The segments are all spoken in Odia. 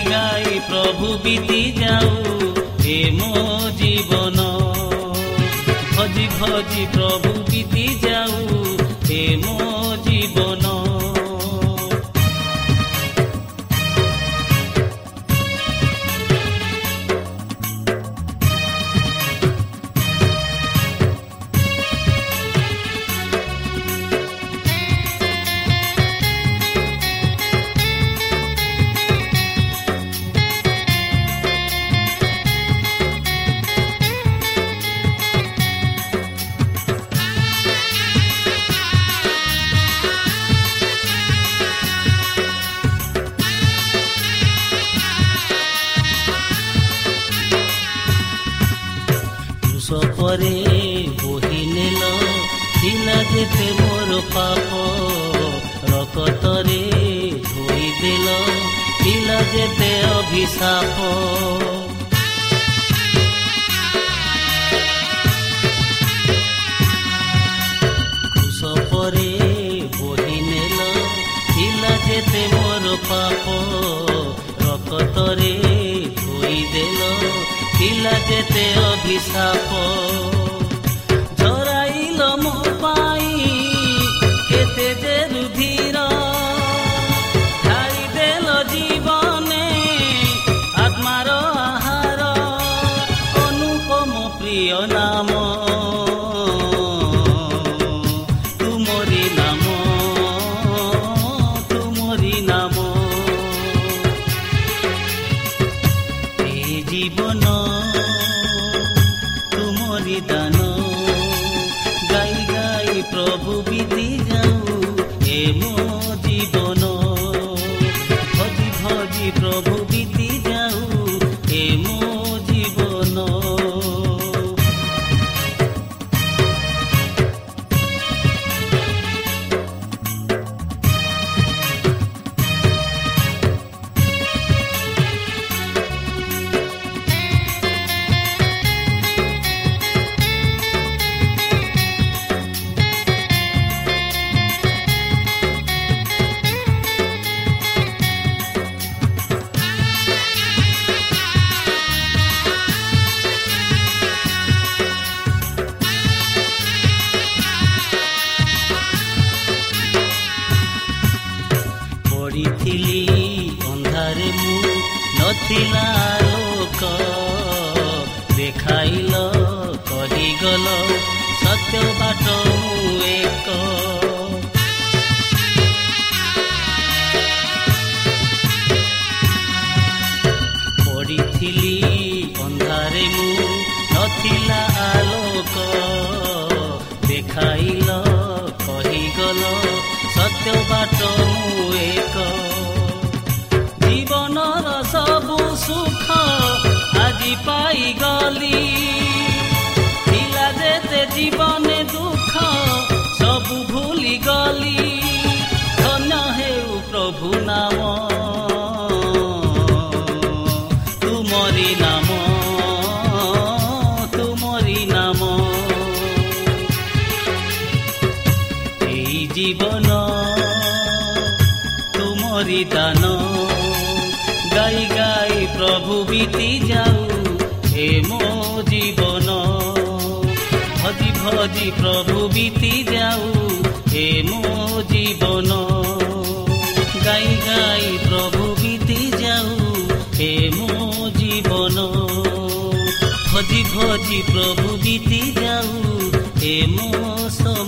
ଗାଇ ଗାଇ ପ୍ରଭୁ ବିତି ଯାଉ ଏ ମୋ ଜୀବନ ଭଜି ଭଜି ପ୍ରଭୁ ବିତି ଯାଉ ଏ ଥିଲା ଯେତେ ମୋର ପାପ ରକତରେ ଧୋଇଦେଲ ଥିଲା ଯେତେ ଅଭିଶାପ କୃଷ ପରେ ବୋହି ନେଲ ଥିଲା ଯେତେ ମୋର ପାପ ରକତରେ ଧୋଇଦେଲ ଥିଲା ଯେତେ ଅଭିଶାପ ଜୀବନ ତୁମରି ଦାନ ଗାଇ ଗାଇ ପ୍ରଭୁ ବିତି ଯାଉ ଏ ମୋ ଜୀବନ ପଡ଼ିଥିଲି ଅନ୍ଧାରେ ମୁଁ ନଥିଲା ଲୋକ। ଦେଖାଇଲ କହିଗଲ ସତ୍ୟ ବାଟ জীবনর সবু সুখ আজি পাই গলি যেতে জীবনে দুঃখ সবু ভুলি গলি ধন্য হেউ প্রভু নাম জীবনৰ ମୋରି ଦାନ ଗାଇ ଗାଇ ପ୍ରଭୁ ବିତି ଯାଉ ହେ ମୋ ଜୀବନ ଭଜି ଭଜି ପ୍ରଭୁ ବିତି ଯାଉ ହେ ମୋ ଜୀବନ ଗାଇ ଗାଇ ପ୍ରଭୁ ବିତି ଯାଉ ହେ ମୋ ଜୀବନ ଭଜି ଭଜି ପ୍ରଭୁ ବିତି ଯାଉ ହେ ମୋ ସମ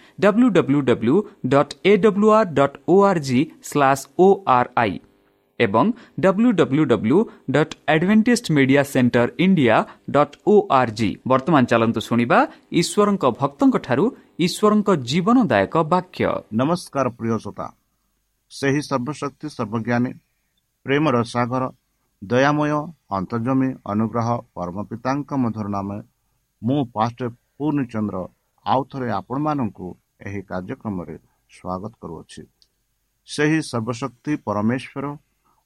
W W W dot A W R dot O R G slash O R I ଏବଂ W W W dot Adventist media centre India dot O R G ବର୍ତ୍ତମାନ ଚାଲନ୍ତୁ ଶୁଣିବା ଈଶ୍ୱରଙ୍କ ଭକ୍ତଙ୍କଠାରୁ ଈଶ୍ୱରଙ୍କ ଜୀବନଦାୟକ ବାକ୍ୟ। ନମସ୍କାର ପ୍ରିୟ ଶ୍ରୋତା। ସେହି ସର୍ବଶକ୍ତି ସର୍ବଜ୍ଞାନୀ ପ୍ରେମର ସାଗର ଦୟାମୟ ଅନ୍ତର୍ଜମୀ ଅନୁଗ୍ରହ ପରମ ପିତାଙ୍କ ମଧୁର ନାମ ମୁଁ ପାଷ୍ଟ ପୂର୍ଣ୍ଣଚନ୍ଦ୍ର ଆଉ ଥରେ ଆପଣମାନଙ୍କୁ ଏହି କାର୍ଯ୍ୟକ୍ରମରେ ସ୍ୱାଗତ କରୁଅଛି। ସେହି ସର୍ବଶକ୍ତି ପରମେଶ୍ୱର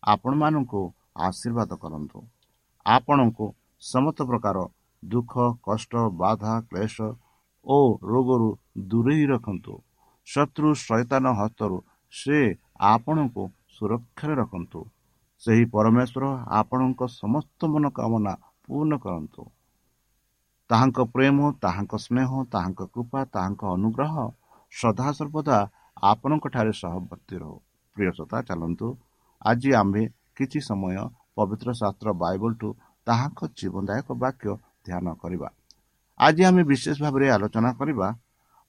ଆପଣମାନଙ୍କୁ ଆଶୀର୍ବାଦ କରନ୍ତୁ। ଆପଣଙ୍କୁ ସମସ୍ତ ପ୍ରକାର ଦୁଃଖ କଷ୍ଟ ବାଧା କ୍ଲେଶ ଓ ରୋଗରୁ ଦୂରେଇ ରଖନ୍ତୁ। ଶତ୍ରୁ ଶୈତାନ ହସ୍ତରୁ ସେ ଆପଣଙ୍କୁ ସୁରକ୍ଷାରେ ରଖନ୍ତୁ। ସେହି ପରମେଶ୍ୱର ଆପଣଙ୍କ ସମସ୍ତ ମନୋକାମନା ପୂର୍ଣ୍ଣ କରନ୍ତୁ। ତାହାଙ୍କ ପ୍ରେମ ତାହାଙ୍କ ସ୍ନେହ ତାହାଙ୍କ କୃପା ତାହାଙ୍କ ଅନୁଗ୍ରହ ସଦାସର୍ବଦା ଆପଣଙ୍କଠାରେ ସହବର୍ତ୍ତୀ ରହୁ। ପ୍ରିୟ ଶ୍ରୋତା ଚାଲନ୍ତୁ। ଆଜି ଆମ୍ଭେ କିଛି ସମୟ ପବିତ୍ର ଶାସ୍ତ୍ର ବାଇବଲଠୁ ତାହାଙ୍କ ଜୀବନଦାୟକ ବାକ୍ୟ ଧ୍ୟାନ କରିବା। ଆଜି ଆମେ ବିଶେଷ ଭାବରେ ଆଲୋଚନା କରିବା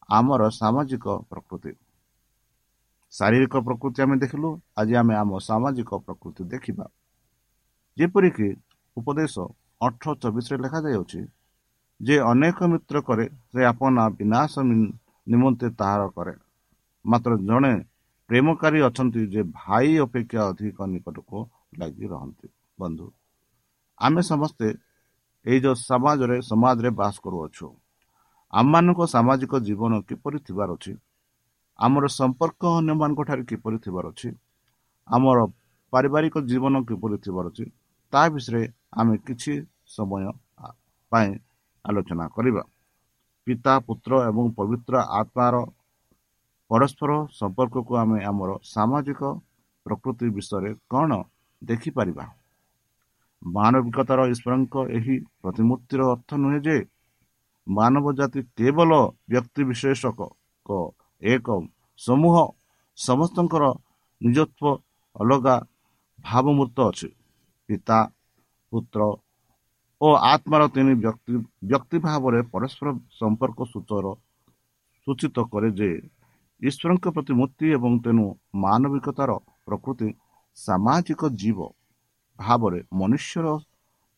ଆମର ସାମାଜିକ ପ୍ରକୃତି। ଶାରୀରିକ ପ୍ରକୃତି ଆମେ ଦେଖିଲୁ ଆଜି ଆମେ ଆମ ସାମାଜିକ ପ୍ରକୃତି ଦେଖିବା। ଯେପରିକି ଉପଦେଶ ଅଠର ଚବିଶରେ ଲେଖାଯାଇଅଛି ଯେ ଅନେକ ମିତ୍ର କରେ ସେ ଆପଣା ବିନାଶ ନିମନ୍ତେ ତାହାର କରେ। ମାତ୍ର ଜଣେ ପ୍ରେମକାରୀ ଅଛନ୍ତି ଯେ ଭାଇ ଅପେକ୍ଷା ଅଧିକ ନିକଟକୁ ଲାଗି ରହନ୍ତି। ବନ୍ଧୁ ଆମେ ସମସ୍ତେ ଏଇ ଯେଉଁ ସମାଜରେ ସମାଜରେ ବାସ କରୁଅଛୁ। ଆମମାନଙ୍କ ସାମାଜିକ ଜୀବନ କିପରି ଥିବାର ଅଛି? ଆମର ସମ୍ପର୍କ ଅନ୍ୟମାନଙ୍କ ଠାରେ କିପରି ଥିବାର ଅଛି? ଆମର ପାରିବାରିକ ଜୀବନ କିପରି ଥିବାର ଅଛି? ତା ବିଷୟରେ ଆମେ କିଛି ସମୟ ପାଇଁ ଆଲୋଚନା କରିବା। ପିତା ପୁତ୍ର ଏବଂ ପବିତ୍ର ଆତ୍ମାର ପରସ୍ପର ସମ୍ପର୍କକୁ ଆମେ ଆମର ସାମାଜିକ ପ୍ରକୃତି ବିଷୟରେ କ'ଣ ଦେଖିପାରିବା? ମାନବିକତାର ଈଶ୍ୱରଙ୍କ ଏହି ପ୍ରତିମୂର୍ତ୍ତିର ଅର୍ଥ ନୁହେଁ ଯେ ମାନବ ଜାତି କେବଳ ବ୍ୟକ୍ତି ବିଶେଷକ ଏକ ସମୂହ ସମସ୍ତଙ୍କର ନିଜତ୍ୱ ଅଲଗା ଭାବମୂର୍ତ୍ତ ଅଛି। ପିତା ପୁତ୍ର ଓ ଆତ୍ମାର ତିନି ବ୍ୟକ୍ତି ବ୍ୟକ୍ତି ଭାବରେ ପରସ୍ପର ସମ୍ପର୍କ ସୂଚର ସୂଚିତ କରେ ଯେ ଈଶ୍ୱରଙ୍କ ପ୍ରତିମୂର୍ତ୍ତି ଏବଂ ତେଣୁ ମାନବିକତାର ପ୍ରକୃତି ସାମାଜିକ ଜୀବ ଭାବରେ ମନୁଷ୍ୟର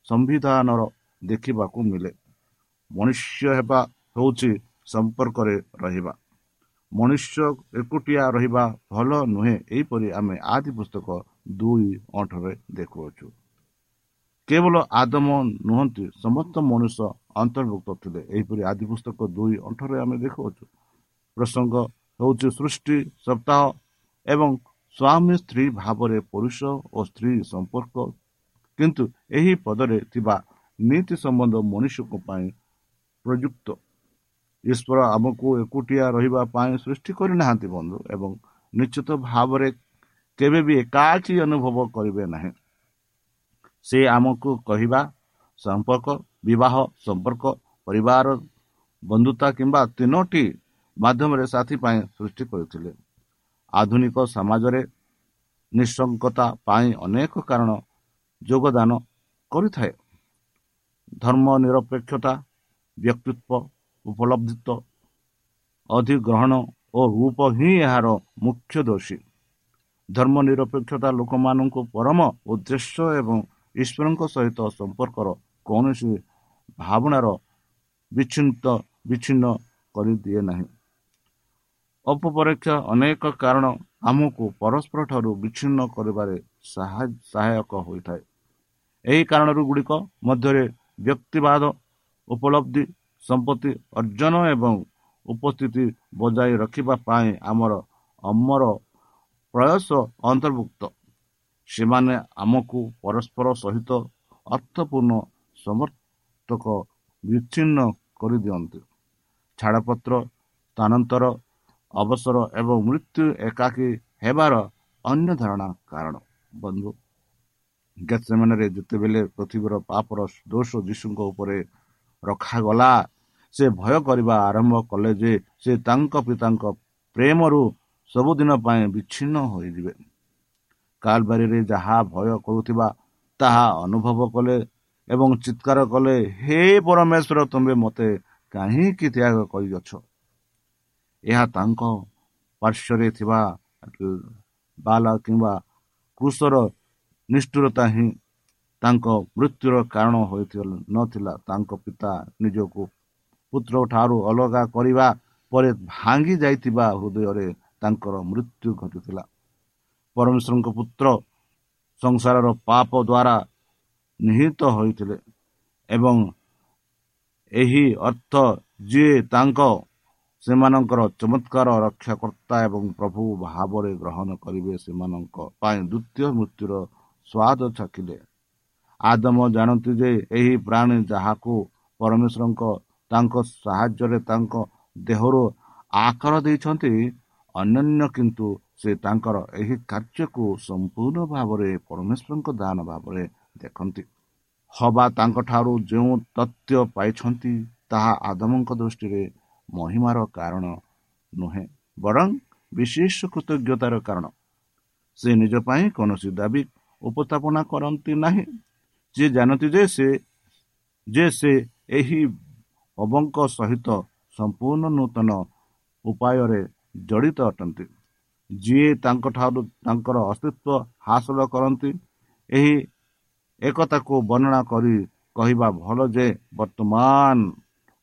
ସମ୍ବିଧାନର ଦେଖିବାକୁ ମିଳେ। ମନୁଷ୍ୟ ହେବା ହେଉଛି ସମ୍ପର୍କରେ ରହିବା। ମନୁଷ୍ୟ ଏକୁଟିଆ ରହିବା ଭଲ ନୁହେଁ ଏହିପରି ଆମେ ଆଦି ପୁସ୍ତକ ଦୁଇ ଅଠରେ ଦେଖୁଅଛୁ। କେବଳ ଆଦମ ନୁହନ୍ତି ସମସ୍ତ ମଣିଷ ଅନ୍ତର୍ଭୁକ୍ତ ଥିଲେ। ଏହିପରି ଆଦି ପୁସ୍ତକ ଦୁଇ ଅଠରେ ଆମେ ଦେଖାଉଛୁ ପ୍ରସଙ୍ଗ ହେଉଛି ସୃଷ୍ଟି ସପ୍ତାହ ଏବଂ ସ୍ୱାମୀ ସ୍ତ୍ରୀ ଭାବରେ ପୁରୁଷ ଓ ସ୍ତ୍ରୀ ସମ୍ପର୍କ। କିନ୍ତୁ ଏହି ପଦରେ ଥିବା ନୀତି ସମ୍ବନ୍ଧ ମନୁଷ୍ୟଙ୍କ ପାଇଁ ପ୍ରଯୁକ୍ତ। ଈଶ୍ୱର ଆମକୁ ଏକୁଟିଆ ରହିବା ପାଇଁ ସୃଷ୍ଟି କରିନାହାନ୍ତି ବନ୍ଧୁ ଏବଂ ନିଶ୍ଚିତ ଭାବରେ କେବେ ବି ଏକାଠି ଅନୁଭବ କରିବେ ନାହିଁ। ସେ ଆମକୁ କହିବା ସମ୍ପର୍କ ବିବାହ ସମ୍ପର୍କ ପରିବାର ବନ୍ଧୁତା କିମ୍ବା ତିନୋଟି ମାଧ୍ୟମରେ ସାଥି ପାଇଁ ସୃଷ୍ଟି କରିଥିଲେ। ଆଧୁନିକ ସମାଜରେ ନିଃସଙ୍ଗତା ପାଇଁ ଅନେକ କାରଣ ଯୋଗଦାନ କରିଥାଏ। ଧର୍ମ ନିରପେକ୍ଷତା ବ୍ୟକ୍ତିତ୍ୱ ଉପଲବ୍ଧିତ ଅଧିଗ୍ରହଣ ଓ ରୂପ ହିଁ ଏହାର ମୁଖ୍ୟ ଦୋଷୀ। ଧର୍ମ ନିରପେକ୍ଷତା ଲୋକମାନଙ୍କୁ ପରମ ଉଦ୍ଦେଶ୍ୟ ଏବଂ ଈଶ୍ୱରଙ୍କ ସହିତ ସମ୍ପର୍କର କୌଣସି ଭାବନାର ବିଚ୍ଛିନ୍ନ ବିଚ୍ଛିନ୍ନ କରିଦିଏ ନାହିଁ। ଅପପରୀକ୍ଷା ଅନେକ କାରଣ ଆମକୁ ପରସ୍ପର ଠାରୁ ବିଚ୍ଛିନ୍ନ କରିବାରେ ସହାୟକ ହୋଇଥାଏ। ଏହି କାରଣରୁ ଗୁଡ଼ିକ ମଧ୍ୟରେ ବ୍ୟକ୍ତିବାଦ ଉପଲବ୍ଧି ସମ୍ପତ୍ତି ଅର୍ଜନ ଏବଂ ଉପସ୍ଥିତି ବଜାୟ ରଖିବା ପାଇଁ ଆମର ଅମର ପ୍ରୟାସ ଅନ୍ତର୍ଭୁକ୍ତ। ସେମାନେ ଆମକୁ ପରସ୍ପର ସହିତ ଅର୍ଥପୂର୍ଣ୍ଣ ସମର୍ଥକ ବିଚ୍ଛିନ୍ନ କରିଦିଅନ୍ତି। ଛାଡ଼ପତ୍ର ସ୍ଥାନାନ୍ତର ଅବସର ଏବଂ ମୃତ୍ୟୁ ଏକାକୀ ହେବାର ଅନ୍ୟ ଧାରଣା କାରଣ। ବନ୍ଧୁ ସେମାନେରେ ଯେତେବେଳେ ପୃଥିବୀର ପାପର ଦୋଷ ଯୀଶୁଙ୍କ ଉପରେ ରଖାଗଲା ସେ ଭୟ କରିବା ଆରମ୍ଭ କଲେ ଯେ ସେ ତାଙ୍କ ପିତାଙ୍କ ପ୍ରେମରୁ ସବୁଦିନ ପାଇଁ ବିଚ୍ଛିନ୍ନ ହୋଇଯିବେ। କାଲବାରୀରେ ଯାହା ଭୟ କରୁଥିବା ତାହା ଅନୁଭବ କଲେ ଏବଂ ଚିତ୍କାର କଲେ ହେ ପରମେଶ୍ୱର ତୁମେ ମୋତେ କାହିଁକି ତ୍ୟାଗ କରିଅଛ ଏହା ତାଙ୍କ ପାର୍ଶ୍ୱରେ ଥିବା ବାଲା କିମ୍ବା କୃଷର ନିଷ୍ଠୁରତା ହିଁ ତାଙ୍କ ମୃତ୍ୟୁର କାରଣ ହୋଇଥିଲା ନଥିଲା ତାଙ୍କ ପିତା ନିଜକୁ ପୁତ୍ର ଠାରୁ ଅଲଗା କରିବା ପରେ ଭାଙ୍ଗି ଯାଇଥିବା ହୃଦୟରେ ତାଙ୍କର ମୃତ୍ୟୁ ଘଟିଥିଲା ପରମେଶ୍ୱରଙ୍କ ପୁତ୍ର ସଂସାରର ପାପ ଦ୍ୱାରା ନିହିତ ହୋଇଥିଲେ ଏବଂ ଏହି ଅର୍ଥ ଯିଏ ତାଙ୍କ ସେମାନଙ୍କର ଚମତ୍କାର ରକ୍ଷାକର୍ତ୍ତା ଏବଂ ପ୍ରଭୁ ଭାବରେ ଗ୍ରହଣ କରିବେ ସେମାନଙ୍କ ପାଇଁ ଦ୍ୱିତୀୟ ମୃତ୍ୟୁର ସ୍ୱାଦ ଚାଖିଲେ। ଆଦମ ଜାଣନ୍ତି ଯେ ଏହି ପ୍ରାଣୀ ଯାହାକୁ ପରମେଶ୍ୱରଙ୍କ ତାଙ୍କ ସାହାଯ୍ୟରେ ତାଙ୍କ ଦେହରୁ ଆକାର ଦେଇଛନ୍ତି ଅନ୍ୟାନ୍ୟ କିନ୍ତୁ ସେ ତାଙ୍କର ଏହି କାର୍ଯ୍ୟକୁ ସମ୍ପୂର୍ଣ୍ଣ ଭାବରେ ପରମେଶ୍ୱରଙ୍କ ଦାନ ଭାବରେ ଦେଖନ୍ତି। ହବା ତାଙ୍କଠାରୁ ଯେଉଁ ତଥ୍ୟ ପାଇଛନ୍ତି ତାହା ଆଦମଙ୍କ ଦୃଷ୍ଟିରେ ମହିମାର କାରଣ ନୁହେଁ ବରଂ ବିଶେଷ କୃତଜ୍ଞତାର କାରଣ। ସେ ନିଜ ପାଇଁ କୌଣସି ଦାବି ଉପସ୍ଥାପନା କରନ୍ତି ନାହିଁ। ଯିଏ ଜାଣନ୍ତି ଯେ ସେ ଯେ ସେ ଏହି ଅବଙ୍କ ସହିତ ସମ୍ପୂର୍ଣ୍ଣ ନୂତନ ଉପାୟରେ ଜଡ଼ିତ ଅଟନ୍ତି। ଯିଏ ତାଙ୍କଠାରୁ ତାଙ୍କର ଅସ୍ତିତ୍ୱ ହାସଲ କରନ୍ତି ଏହି ଏକତାକୁ ବର୍ଣ୍ଣନା କରି କହିବା ଭଲ ଯେ ବର୍ତ୍ତମାନ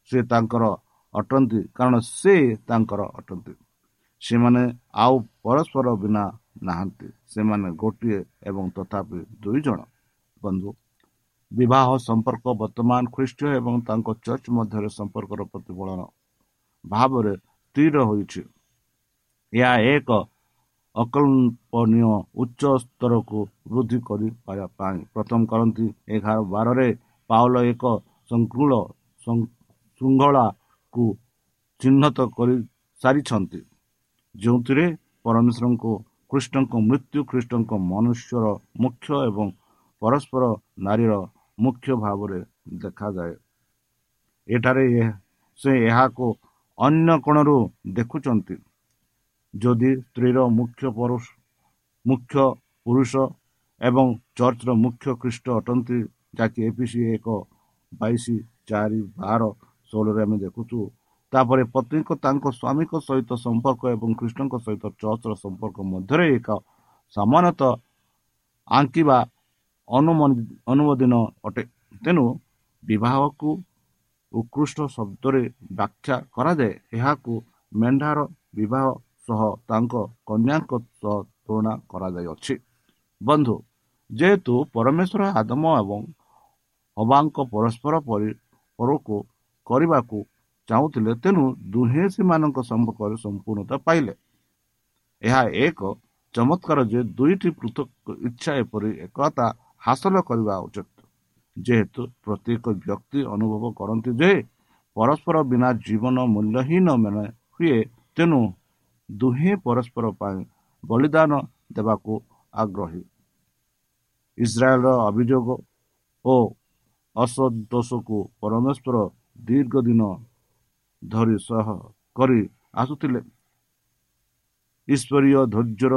ସେ ତାଙ୍କର ଅଟନ୍ତି କାରଣ ସେ ତାଙ୍କର ଅଟନ୍ତି। ସେମାନେ ଆଉ ପରସ୍ପର ବିନା ନାହାନ୍ତି। ସେମାନେ ଗୋଟିଏ ଏବଂ ତଥାପି ଦୁଇ ଜଣ ବନ୍ଧୁ ବିବାହ ସମ୍ପର୍କ ବର୍ତ୍ତମାନ ଖ୍ରୀଷ୍ଟ ଏବଂ ତାଙ୍କ ଚର୍ଚ୍ଚ ମଧ୍ୟରେ ସମ୍ପର୍କର ପ୍ରତିଫଳନ ଭାବରେ ସ୍ଥିର ହୋଇଛି। ଏହା ଏକ ଅକଳ୍ପନୀୟ ଉଚ୍ଚ ସ୍ତରକୁ ବୃଦ୍ଧି କରିପାରିବା ପାଇଁ ପ୍ରଥମ କରନ୍ତି ଏଗାର ବାରରେ ପାଉଲ ଏକ ଶୃଙ୍ଖଳ ଶୃଙ୍ଖଳାକୁ ଚିହ୍ନଟ କରି ସାରିଛନ୍ତି। ଯେଉଁଥିରେ ପରମେଶ୍ୱରଙ୍କୁ କୃଷ୍ଣଙ୍କ ମୃତ୍ୟୁ ଖ୍ରୀଷ୍ଟଙ୍କ ମନୁଷ୍ୟର ମୁଖ୍ୟ ଏବଂ ପରସ୍ପର ନାରୀର ମୁଖ୍ୟ ଭାବରେ ଦେଖାଯାଏ। ଏଠାରେ ସେ ଏହାକୁ ଅନ୍ୟ କୋଣରୁ ଦେଖୁଛନ୍ତି। ଯଦି ସ୍ତ୍ରୀର ମୁଖ୍ୟ ମୁଖ୍ୟ ପୁରୁଷ ଏବଂ ଚର୍ଚ୍ଚର ମୁଖ୍ୟ ଖ୍ରୀଷ୍ଟ ଅଟନ୍ତି। ଯାହାକି ଏପିସି ଏକ ବାଇଶ ଚାରି ବାର ଷୋହଳରେ ଆମେ ଦେଖୁଛୁ। ତାପରେ ପତ୍ନୀଙ୍କ ତାଙ୍କ ସ୍ୱାମୀଙ୍କ ସହିତ ସମ୍ପର୍କ ଏବଂ କୃଷ୍ଣଙ୍କ ସହିତ ଚର୍ଚ୍ଚର ସମ୍ପର୍କ ମଧ୍ୟରେ ଏକ ସମାନତା ଆଙ୍କିବା ଅନୁମୋଦିନ ଅଟେ। ତେଣୁ ବିବାହକୁ ଉତ୍କୃଷ୍ଟ ଶବ୍ଦରେ ବ୍ୟାଖ୍ୟା କରାଯାଏ। ଏହାକୁ ମେଣ୍ଢାର ବିବାହ ସହ ତାଙ୍କ କନ୍ୟାଙ୍କ ସହ ତୁଳନା କରାଯାଇଅଛି ବନ୍ଧୁ ଯେହେତୁ ପରମେଶ୍ୱର ଆଦମ ଏବଂ ହବାଙ୍କ ପରସ୍ପର ପରି ପରକୁ କରିବାକୁ ଚାହୁଁଥିଲେ ତେଣୁ ଦୁହେଁ ସେମାନଙ୍କ ସମ୍ପର୍କରେ ସମ୍ପୂର୍ଣ୍ଣତା ପାଇଲେ। ଏହା ଏକ ଚମତ୍କାର ଯେ ଦୁଇଟି ପୃଥକ ଇଚ୍ଛା ଏପରି ଏକତା ହାସଲ କରିବା ଉଚିତ। ଯେହେତୁ ପ୍ରତ୍ୟେକ ବ୍ୟକ୍ତି ଅନୁଭବ କରନ୍ତି ଯେ ପରସ୍ପର ବିନା ଜୀବନ ମୂଲ୍ୟହୀନ ମାନେ ହୁଏ ତେଣୁ ଦୁହେଁ ପରସ୍ପର ପାଇଁ ବଳିଦାନ ଦେବାକୁ ଆଗ୍ରହୀ। ଇସ୍ରାଏଲର ଅଭିଯୋଗ ଓ ଅସନ୍ତୋଷକୁ ପରମେଶ୍ୱର ଦୀର୍ଘ ଦିନ ଧରି ସହ କରି ଆସୁଥିଲେ। ଈଶ୍ୱରୀୟ ଧୈର୍ଯ୍ୟର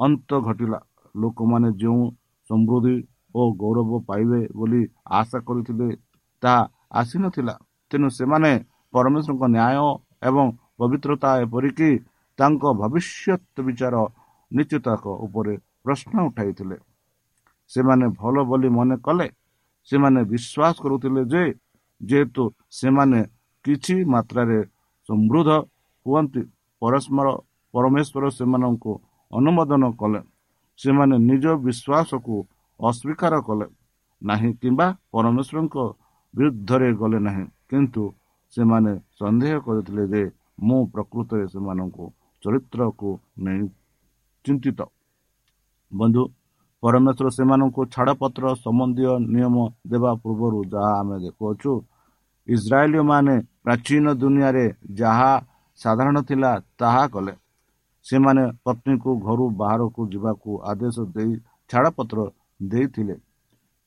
ଅନ୍ତ ଘଟିଲା। ଲୋକମାନେ ଯେଉଁ ସମୃଦ୍ଧି ଓ ଗୌରବ ପାଇବେ ବୋଲି ଆଶା କରିଥିଲେ ତାହା ଆସିନଥିଲା। ତେଣୁ ସେମାନେ ପରମେଶ୍ୱରଙ୍କ ନ୍ୟାୟ ଏବଂ ପବିତ୍ରତା ଏପରିକି ତାଙ୍କ ଭବିଷ୍ୟତ ବିଚାର ନିଶ୍ଚିତ ଉପରେ ପ୍ରଶ୍ନ ଉଠାଇଥିଲେ। ସେମାନେ ଭଲ ବୋଲି ମନେ କଲେ। ସେମାନେ ବିଶ୍ୱାସ କରୁଥିଲେ ଯେ ଯେହେତୁ ସେମାନେ କିଛି ମାତ୍ରାରେ ସମୃଦ୍ଧ ହୁଅନ୍ତି ପରସ୍ପର ପରମେଶ୍ୱର ସେମାନଙ୍କୁ ଅନୁମୋଦନ କଲେ। ସେମାନେ ନିଜ ବିଶ୍ୱାସକୁ ଅସ୍ୱୀକାର କଲେ। ନାହିଁ କିମ୍ବା ପରମେଶ୍ୱରଙ୍କ ବିରୁଦ୍ଧରେ ଗଲେ ନାହିଁ। କିନ୍ତୁ ସେମାନେ ସନ୍ଦେହ କରିଥିଲେ ଯେ ମୁଁ ପ୍ରକୃତରେ ସେମାନଙ୍କୁ ଚରିତ୍ରକୁ ନେଇ ଚିନ୍ତିତ। ବନ୍ଧୁ ପରମେଶ୍ୱର ସେମାନଙ୍କୁ ଛାଡ଼ପତ୍ର ସମ୍ବନ୍ଧୀୟ ନିୟମ ଦେବା ପୂର୍ବରୁ ଯାହା ଆମେ ଦେଖୁଅଛୁ ଇସ୍ରାଏଲୀୟ ମାନେ ପ୍ରାଚୀନ ଦୁନିଆରେ ଯାହା ସାଧାରଣ ଥିଲା ତାହା କଲେ। ସେମାନେ ପତ୍ନୀକୁ ଘରୁ ବାହାରକୁ ଯିବାକୁ ଆଦେଶ ଦେଇ ଛାଡ଼ପତ୍ର ଦେଇଥିଲେ।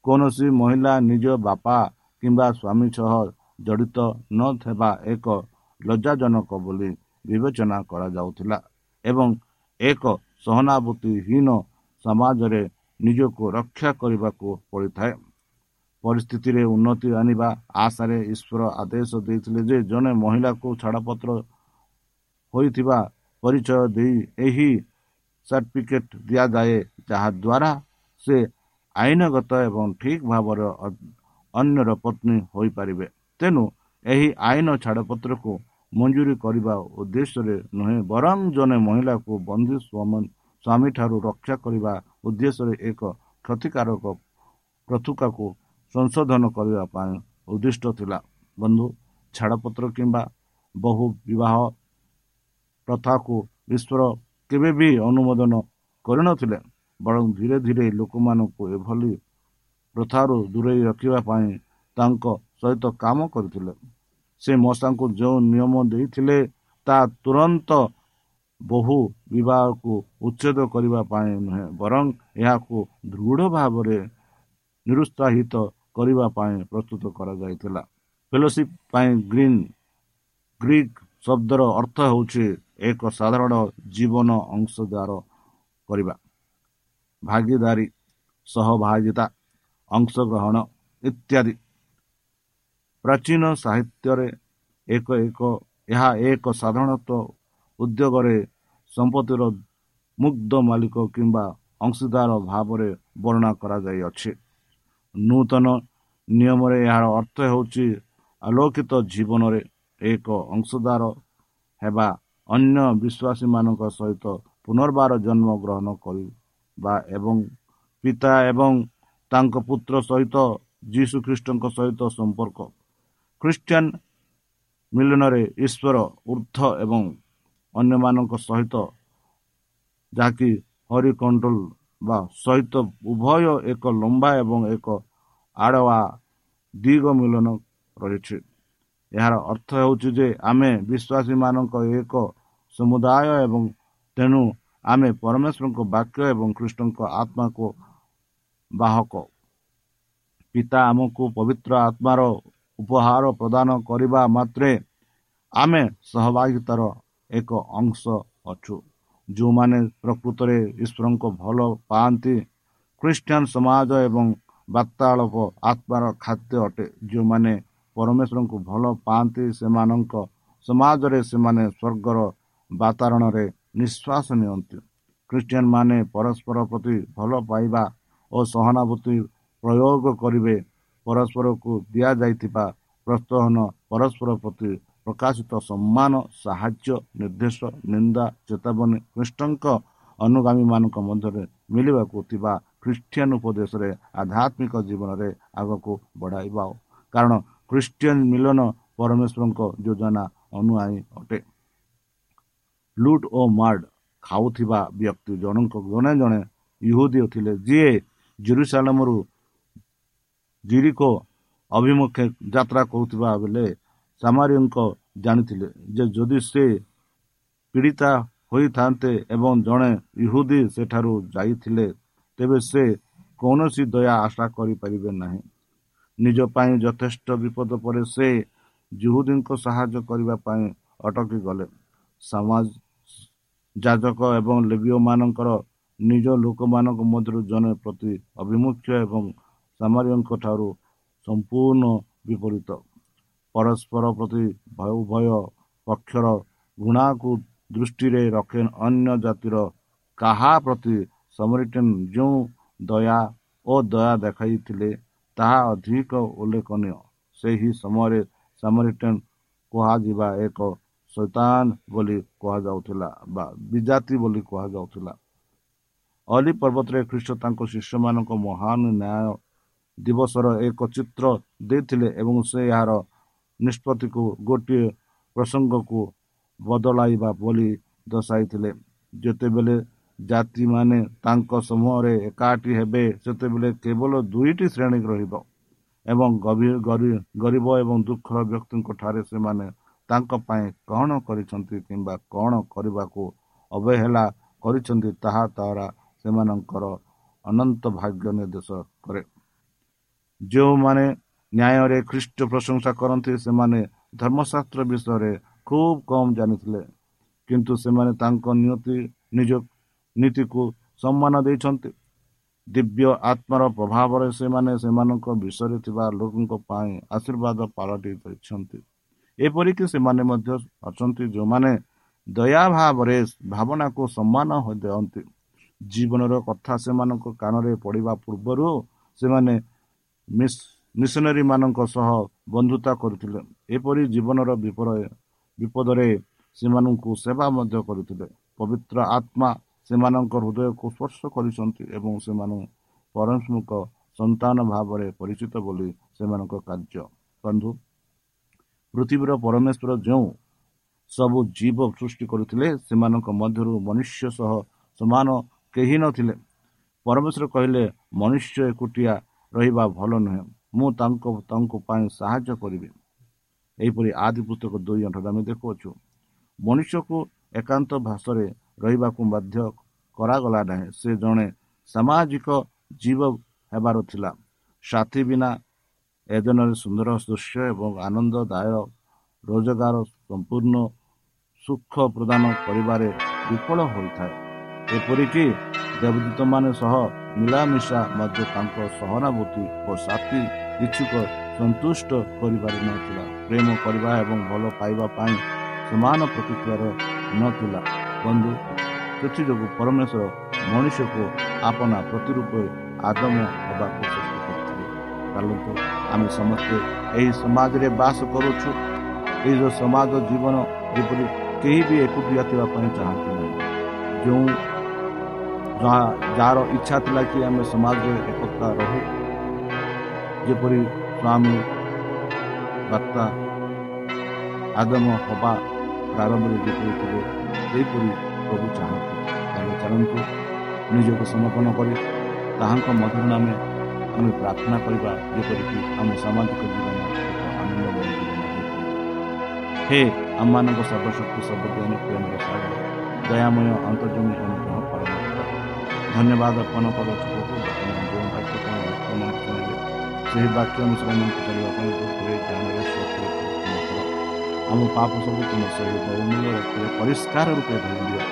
କୌଣସି ମହିଳା ନିଜ ବାପା କିମ୍ବା ସ୍ୱାମୀ ସହ ଜଡ଼ିତ ନଥିବା ଏକ ଲଜ୍ଜାଜନକ ବୋଲି ବିବେଚନା କରାଯାଉଥିଲା ଏବଂ ଏକ ସହାନୁଭୂତିହୀନ ସମାଜରେ ନିଜକୁ ରକ୍ଷା କରିବାକୁ ପଡ଼ିଥାଏ। ପରିସ୍ଥିତିରେ ଉନ୍ନତି ଆଣିବା ଆଶାରେ ଈଶ୍ୱର ଆଦେଶ ଦେଇଥିଲେ ଯେ ଜଣେ ମହିଳାକୁ ଛାଡ଼ପତ୍ର ହୋଇଥିବା ପରିଚୟ ଦେଇ ଏହି ସାର୍ଟିଫିକେଟ୍ ଦିଆଯାଏ ଯାହାଦ୍ୱାରା ସେ ଆଇନଗତ ଏବଂ ଠିକ୍ ଭାବରେ ଅନ୍ୟର ପତ୍ନୀ ହୋଇପାରିବେ। ତେଣୁ ଏହି ଆଇନ ଛାଡ଼ପତ୍ରକୁ ମଞ୍ଜୁରୀ କରିବା ଉଦ୍ଦେଶ୍ୟରେ ନୁହେଁ ବରଂ ଜଣେ ମହିଳାକୁ ବନ୍ଧୁ ସ୍ୱାମୀଠାରୁ ରକ୍ଷା କରିବା ଉଦ୍ଦେଶ୍ୟରେ ଏକ କ୍ଷତିକାରକ ପ୍ରଥୁକାକୁ ସଂଶୋଧନ କରିବା ପାଇଁ ଉଦ୍ଦିଷ୍ଟ ଥିଲା। ବନ୍ଧୁ ଛାଡ଼ପତ୍ର କିମ୍ବା ବହୁ ବିବାହ ପ୍ରଥାକୁ ଈଶ୍ୱର କେବେ ବି ଅନୁମୋଦନ କରିନଥିଲେ ବରଂ ଧୀରେ ଧୀରେ ଲୋକମାନଙ୍କୁ ଏଭଳି ପ୍ରଥାରୁ ଦୂରେଇ ରଖିବା ପାଇଁ ତାଙ୍କ ସହିତ କାମ କରିଥିଲେ। ସେ ମଶାଙ୍କୁ ଯେଉଁ ନିୟମ ଦେଇଥିଲେ ତାହା ତୁରନ୍ତ ବହୁ ବିବାହକୁ ଉଚ୍ଛେଦ କରିବା ପାଇଁ ନୁହେଁ ବରଂ ଏହାକୁ ଦୃଢ଼ ଭାବରେ ନିରୁତ୍ସାହିତ କରିବା ପାଇଁ ପ୍ରସ୍ତୁତ କରାଯାଇଥିଲା। ଫେଲୋସିପ୍ ପାଇଁ ଗ୍ରୀନ୍ ଗ୍ରୀକ୍ ଶବ୍ଦର ଅର୍ଥ ହେଉଛି ଏକ ସାଧାରଣ ଜୀବନ ଅଂଶଦାର କରିବା। ଭାଗିଦାରୀ ସହଭାଗିତା ଅଂଶଗ୍ରହଣ ଇତ୍ୟାଦି। ପ୍ରାଚୀନ ସାହିତ୍ୟରେ ଏକ ଏକ ଏହା ଏକ ସାଧାରଣତଃ ଉଦ୍ୟୋଗରେ ସମ୍ପତ୍ତିର ମୁଗ୍ଧ ମାଲିକ କିମ୍ବା ଅଂଶୀଦାର ଭାବରେ ବର୍ଣ୍ଣନା କରାଯାଇଅଛି ନୂତନ ନିୟମରେ ଏହାର ଅର୍ଥ ହେଉଛି ଆଲୋକିତ ଜୀବନରେ ଏକ ଅଂଶୀଦାର ହେବା ଅନ୍ୟ ବିଶ୍ୱାସୀମାନଙ୍କ ସହିତ ପୁନର୍ବାର ଜନ୍ମ ଗ୍ରହଣ କରିବା ଏବଂ ପିତା ଏବଂ ତାଙ୍କ ପୁତ୍ର ସହିତ ଯୀଶୁଖ୍ରୀଷ୍ଟଙ୍କ ସହିତ ସମ୍ପର୍କ ଖ୍ରୀଷ୍ଟିଆନ ମିଲନରେ ଈଶ୍ୱର ଉର୍ଦ୍ଧ ଏବଂ ଅନ୍ୟମାନଙ୍କ ସହିତ ଯାହାକି ହରିକଣ୍ଟ୍ରୋଲ ବା ସହିତ ଉଭୟ ଏକ ଲମ୍ବା ଏବଂ ଏକ ଆଡ଼ୱା ଦିଗ ମିଳନ ରହିଛି। ଏହାର ଅର୍ଥ ହେଉଛି ଯେ ଆମେ ବିଶ୍ୱାସୀମାନଙ୍କ ଏକ ସମୁଦାୟ ଏବଂ ତେଣୁ ଆମେ ପରମେଶ୍ୱରଙ୍କ ବାକ୍ୟ ଏବଂ ଖ୍ରୀଷ୍ଟଙ୍କ ଆତ୍ମାକୁ ବାହକ। ପିତା ଆମକୁ ପବିତ୍ର ଆତ୍ମାର ଉପହାର ପ୍ରଦାନ କରିବା ମାତ୍ରେ ଆମେ ସହଭାଗିତାର ଏକ ଅଂଶ ଅଛୁ। ଯେଉଁମାନେ ପ୍ରକୃତରେ ଈଶ୍ୱରଙ୍କ ଭଲ ପାଆନ୍ତି ଖ୍ରୀଷ୍ଟିଆନ ସମାଜ ଏବଂ ବାର୍ତ୍ତାଳାପ ଆତ୍ମାର ଖାଦ୍ୟ ଅଟେ। ଯେଉଁମାନେ ପରମେଶ୍ୱରଙ୍କୁ ଭଲ ପାଆନ୍ତି ସେମାନଙ୍କ ସମାଜରେ ସେମାନେ ସ୍ୱର୍ଗର ବାତାବରଣରେ ନିଶ୍ୱାସ ନିଅନ୍ତି। ଖ୍ରୀଷ୍ଟିଆନ ମାନେ ପରସ୍ପର ପ୍ରତି ଭଲ ପାଇବା ଓ ସହାନୁଭୂତି ପ୍ରୟୋଗ କରିବେ ପରସ୍ପରକୁ ଦିଆଯାଇଥିବା ପ୍ରୋତ୍ସାହନ ପରସ୍ପର ପ୍ରତି ପ୍ରକାଶିତ ସମ୍ମାନ ସାହାଯ୍ୟ ନିର୍ଦ୍ଦେଶ ନିନ୍ଦା ଚେତାବନୀ ଖ୍ରୀଷ୍ଟଙ୍କ ଅନୁଗାମୀମାନଙ୍କ ମଧ୍ୟରେ ମିଳିବାକୁ ଥିବା ଖ୍ରୀଷ୍ଟିଆନ ଉପଦେଶରେ ଆଧ୍ୟାତ୍ମିକ ଜୀବନରେ ଆଗକୁ ବଢ଼ାଇବା। କାରଣ ଖ୍ରୀଷ୍ଟିଆନ ମିଲନ ପରମେଶ୍ୱରଙ୍କ ଯୋଜନା ଅନୁଆଇ ଅଟେ। ଲୁଟ୍ ଓ ମାର୍ଡ ଖାଉଥିବା ବ୍ୟକ୍ତି ଜଣଙ୍କ ଜଣେ ଜଣେ ଇହୁଦୀ ଥିଲେ ଯିଏ ଜେରୁସାଲାମରୁ ଜିରିକୋ ଅଭିମୁଖେ ଯାତ୍ରା କରୁଥିବା ବେଳେ ସାମାରିଙ୍କ ଜାଣିଥିଲେ ଯେ ଯଦି ସେ ପୀଡ଼ିତା ହୋଇଥାନ୍ତେ ଏବଂ ଜଣେ ଇହୁଦୀ ସେଠାରୁ ଯାଇଥିଲେ ତେବେ ସେ କୌଣସି ଦୟା ଆଶା କରିପାରିବେ ନାହିଁ। ନିଜ ପାଇଁ ଯଥେଷ୍ଟ ବିପଦ ପରେ ସେ ଜୁହୁଦୀଙ୍କ ସାହାଯ୍ୟ କରିବା ପାଇଁ ଅଟକି ଗଲେ ସମାଜ ଯାଜକ ଏବଂ ଲେବିଓମାନଙ୍କର ନିଜ ଲୋକମାନଙ୍କ ମଧ୍ୟରୁ ଜଣେ ପ୍ରତି ଅଭିମୁଖ୍ୟ ଏବଂ ସାମାରିୟଙ୍କ ଠାରୁ ସମ୍ପୂର୍ଣ୍ଣ ବିପରୀତ। ପରସ୍ପର ପ୍ରତି ଉଭୟ ପକ୍ଷର ଘୃଣାକୁ ଦୃଷ୍ଟିରେ ରଖେ ଅନ୍ୟ ଜାତିର କାହା ପ୍ରତି ସମରିଟନ୍ ଯେଉଁ ଦୟା ଓ ଦୟା ଦେଖାଇଥିଲେ ତାହା ଅଧିକ ଉଲ୍ଲେଖନୀୟ। ସେହି ସମୟରେ ସମରିଟନ୍ କୁହାଯିବା ଏକ ଶୈତାନ ବୋଲି କୁହାଯାଉଥିଲା ବା ବିଜାତି ବୋଲି କୁହାଯାଉଥିଲା। ଅଲି ପର୍ବତରେ ଖ୍ରୀଷ୍ଟ ତାଙ୍କ ଶିଷ୍ୟମାନଙ୍କ ମହାନ ନ୍ୟାୟ ଦିବସର ଏକ ଚିତ୍ର ଦେଇଥିଲେ ଏବଂ ସେ ଏହାର ନିଷ୍ପତ୍ତିକୁ ଗୋଟିଏ ପ୍ରସଙ୍ଗକୁ ବଦଳାଇବା ବୋଲି ଦର୍ଶାଇଥିଲେ। ଯେତେବେଳେ ଜାତିମାନେ ତାଙ୍କ ସମୂହରେ ଏକାଠି ହେବେ ସେତେବେଳେ କେବଳ ଦୁଇଟି ଶ୍ରେଣୀ ରହିବ ଏବଂ ଗରିବ ଏବଂ ଦୁଃଖର ବ୍ୟକ୍ତିଙ୍କ ଠାରେ ସେମାନେ ତାଙ୍କ ପାଇଁ କ'ଣ କରିଛନ୍ତି କିମ୍ବା କ'ଣ କରିବାକୁ ଅବହେଳା କରିଛନ୍ତି ତାହା ଦ୍ୱାରା ସେମାନଙ୍କର ଅନନ୍ତ ଭାଗ୍ୟ ନିର୍ଦ୍ଦେଶ କରେ। ଯେଉଁମାନେ ନ୍ୟାୟରେ ଖ୍ରୀଷ୍ଟ ପ୍ରଶଂସା କରନ୍ତି ସେମାନେ ଧର୍ମଶାସ୍ତ୍ର ବିଷୟରେ ଖୁବ୍ କମ୍ ଜାଣିଥିଲେ। କିନ୍ତୁ ସେମାନେ ତାଙ୍କ ନିୟତି ନିଜ ନୀତିକୁ ସମ୍ମାନ ଦେଇଛନ୍ତି। ଦିବ୍ୟ ଆତ୍ମାର ପ୍ରଭାବରେ ସେମାନେ ସେମାନଙ୍କ ବିଷୟରେ ଥିବା ଲୋକଙ୍କ ପାଇଁ ଆଶୀର୍ବାଦ ପାଲଟି ଦେଇଛନ୍ତି। ଏପରିକି ସେମାନେ ମଧ୍ୟ ଅଛନ୍ତି ଯେଉଁମାନେ ଦୟା ଭାବରେ ଭାବନାକୁ ସମ୍ମାନ ଦିଅନ୍ତି। ଜୀବନର କଥା ସେମାନଙ୍କ କାନରେ ପଡ଼ିବା ପୂର୍ବରୁ ସେମାନେ ମିଶନାରୀମାନଙ୍କ ସହ ବନ୍ଧୁତା କରୁଥିଲେ। ଏପରି ଜୀବନର ବିପଦରେ ସେମାନଙ୍କୁ ସେବା ମଧ୍ୟ କରୁଥିଲେ। ପବିତ୍ର ଆତ୍ମା ସେମାନଙ୍କ ହୃଦୟକୁ ସ୍ପର୍ଶ କରିଛନ୍ତି ଏବଂ ସେମାନେ ପରସ୍ମୁଖ ସନ୍ତାନ ଭାବରେ ପରିଚିତ ବୋଲି ସେମାନଙ୍କ କାର୍ଯ୍ୟ। ବନ୍ଧୁ ପୃଥିବୀର ପରମେଶ୍ୱର ଯେଉଁ ସବୁ ଜୀବ ସୃଷ୍ଟି କରୁଥିଲେ ସେମାନଙ୍କ ମଧ୍ୟରୁ ମନୁଷ୍ୟ ସହ ସମାନ କେହି ନଥିଲେ। ପରମେଶ୍ୱର କହିଲେ ମନୁଷ୍ୟ ଏକୁଟିଆ ରହିବା ଭଲ ନୁହେଁ। ମୁଁ ତାଙ୍କ ତାଙ୍କ ପାଇଁ ସାହାଯ୍ୟ କରିବି। ଏହିପରି ଆଦି ପୁସ୍ତକ ଦୁଇ ଅଠରେ ଆମେ ଦେଖୁଅଛୁ। ମନୁଷ୍ୟକୁ ଏକାନ୍ତ ଭାଷରେ ରହିବାକୁ ବାଧ୍ୟ କରାଗଲା ନାହିଁ। ସେ ଜଣେ ସାମାଜିକ ଜୀବ ହେବାର ଥିଲା। ସାଥୀ ବିନା ଏଦନରେ ସୁନ୍ଦର ଦୃଶ୍ୟ ଏବଂ ଆନନ୍ଦଦାୟ ରୋଜଗାର ସମ୍ପୂର୍ଣ୍ଣ ସୁଖ ପ୍ରଦାନ କରିବାରେ ବିଫଳ ହୋଇଥାଏ। ଏପରିକି ଦେବଦୂତମାନେ ସହ ମିଳାମିଶା ମଧ୍ୟ ତାଙ୍କ ସହାନୁଭୂତି ଓ ସାଥୀ ଇଚ୍ଛୁକ ସନ୍ତୁଷ୍ଟ କରିପାରିନଥିଲା ପ୍ରେମ କରିବା ଏବଂ ଭଲ ପାଇବା ପାଇଁ ସମାନ ପ୍ରତିକ୍ରିୟାର ନଥିଲା। ବନ୍ଧୁ ସେଥିଯୋଗୁଁ ପରମେଶ୍ୱର ମଣିଷକୁ ଆପଣା ପ୍ରତିରୂପେ ଆଦମ ହେବାକୁ ଚେଷ୍ଟା କରିଥିଲେ। ଚାଲନ୍ତୁ ଆମେ ସମସ୍ତେ ଏହି ସମାଜରେ ବାସ କରୁଛୁ। ଏହି ସମାଜ ଜୀବନ ଯେପରି କେହି ବି ଏକୁଟିଆ ଥିବା ପାଇଁ ଚାହାନ୍ତି ନାହିଁ। ଯେଉଁ ଯାହା ଯାହାର ଇଚ୍ଛା ଥିଲା କି ଆମେ ସମାଜରେ ଏକତା ରହୁ ଯେପରି ସ୍ୱାମୀ ବାର୍ତ୍ତା ଆଦମ ହବା ପ୍ରାରମ୍ଭରେ ଯେପରି ଥିଲେ ସେହିପରି ପ୍ରଭୁ ଚାହାନ୍ତି ଆମେ ଚାଲନ୍ତୁ ନିଜକୁ ସମର୍ପଣ କରି ତାହାଙ୍କ ମଧୁର ନାମେ ଆମେ ପ୍ରାର୍ଥନା କରିବା ଯେପରିକି ଆମ ସାମାଜିକ ଜୀବନ ଏକ ଆନନ୍ଦମୟ ଜୀବନ ହେ ଆମମାନଙ୍କ ସର୍ବଶକ୍ତି ସର୍ବଜ୍ଞାନୀ ପ୍ରେମର ସାଗର ଦୟାମୟ ଅନ୍ତର୍ଜମୀ ଅନୁଗ୍ରହ ପାଳନ କର ଧନ୍ୟବାଦ ଅର୍ପଣ କରୁଛୁ ପ୍ରଭୁ ବର୍ତ୍ତମାନ ଯେଉଁ ବାକ୍ୟ କ'ଣ ବର୍ତ୍ତମାନ ଶୁଣିଲେ ସେହି ବାକ୍ୟ ଅନୁସାରମାନଙ୍କୁ କରିବା ପାଇଁ ବୁଦ୍ଧିରେ ଜ୍ଞାନରେ ଶକ୍ତି ଆମ ପାପ ସବୁ ତୁମ ସେହି ବହୁମୂଲ୍ୟ ରକ୍ତରେ ପରିଷ୍କାର ରୂପେ ଧରି ଦିଅ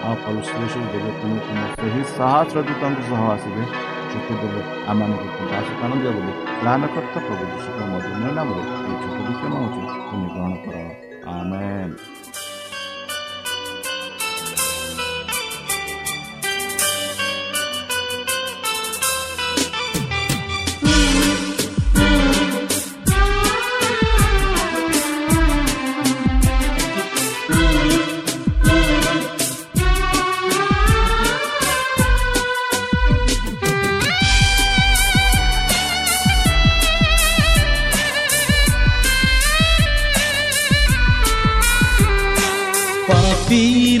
ଆଉ ପରିଶ୍ରେଷ ଦେବେ ତୁମେ ତୁମ ସେହି ସାହସ ଦୂତଙ୍କ ସହ ଆସିବେ ସେତେବେଳେ ଆମମାନଙ୍କୁ ପ୍ରକାଶ ସ୍ଥାନ ଦିଅ ବୋଲି ପ୍ରାଣକର୍ତ୍ତା ପ୍ରଭୁ ଯୀଶୁଙ୍କ ମଧୁମୟ ନାମରେ ଏହି ଛୋଟ ବିଷୟ ହେଉଛି ତୁମେ ଗ୍ରହଣ କର ଆମେନ୍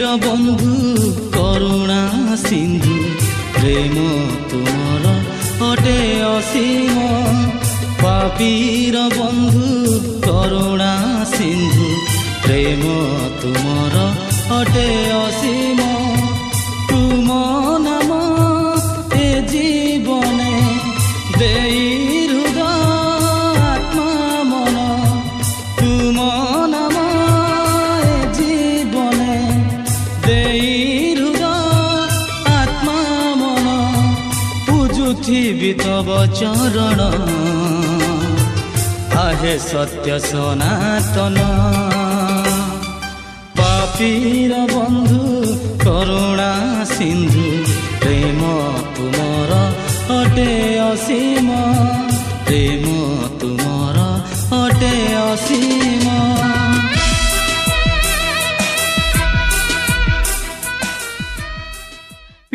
প্ৰীতিৰ বন্ধু কৰুণা সিন্ধু প্ৰেম তোমাৰ অটে অসীম। পাপীৰ বন্ধু কৰুণা সিন্ধু প্ৰেম তোমাৰ অটে অসীম। चरण। आहे सत्य सनातन। पापिर बंधु करुणा सिन्धु प्रेम तुमर अटे असीम। प्रेम म अटे असीम।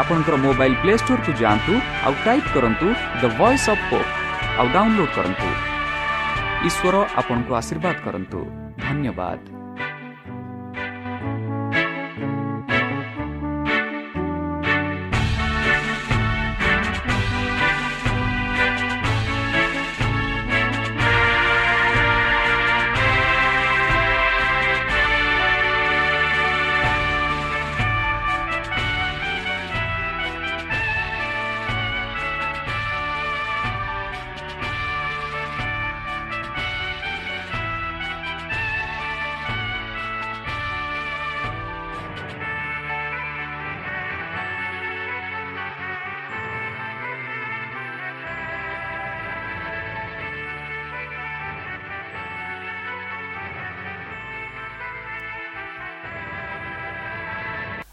ଆପଣଙ୍କର ମୋବାଇଲ ପ୍ଲେ ଷ୍ଟୋରକୁ ଯାଆନ୍ତୁ ଆଉ ଟାଇପ୍ କରନ୍ତୁ ଦ ଭଏସ୍ ଅଫ୍ ପୋପ୍ ଆଉ ଡାଉନଲୋଡ୍ କରନ୍ତୁ। ଈଶ୍ୱର ଆପଣଙ୍କୁ ଆଶୀର୍ବାଦ କରନ୍ତୁ। ଧନ୍ୟବାଦ।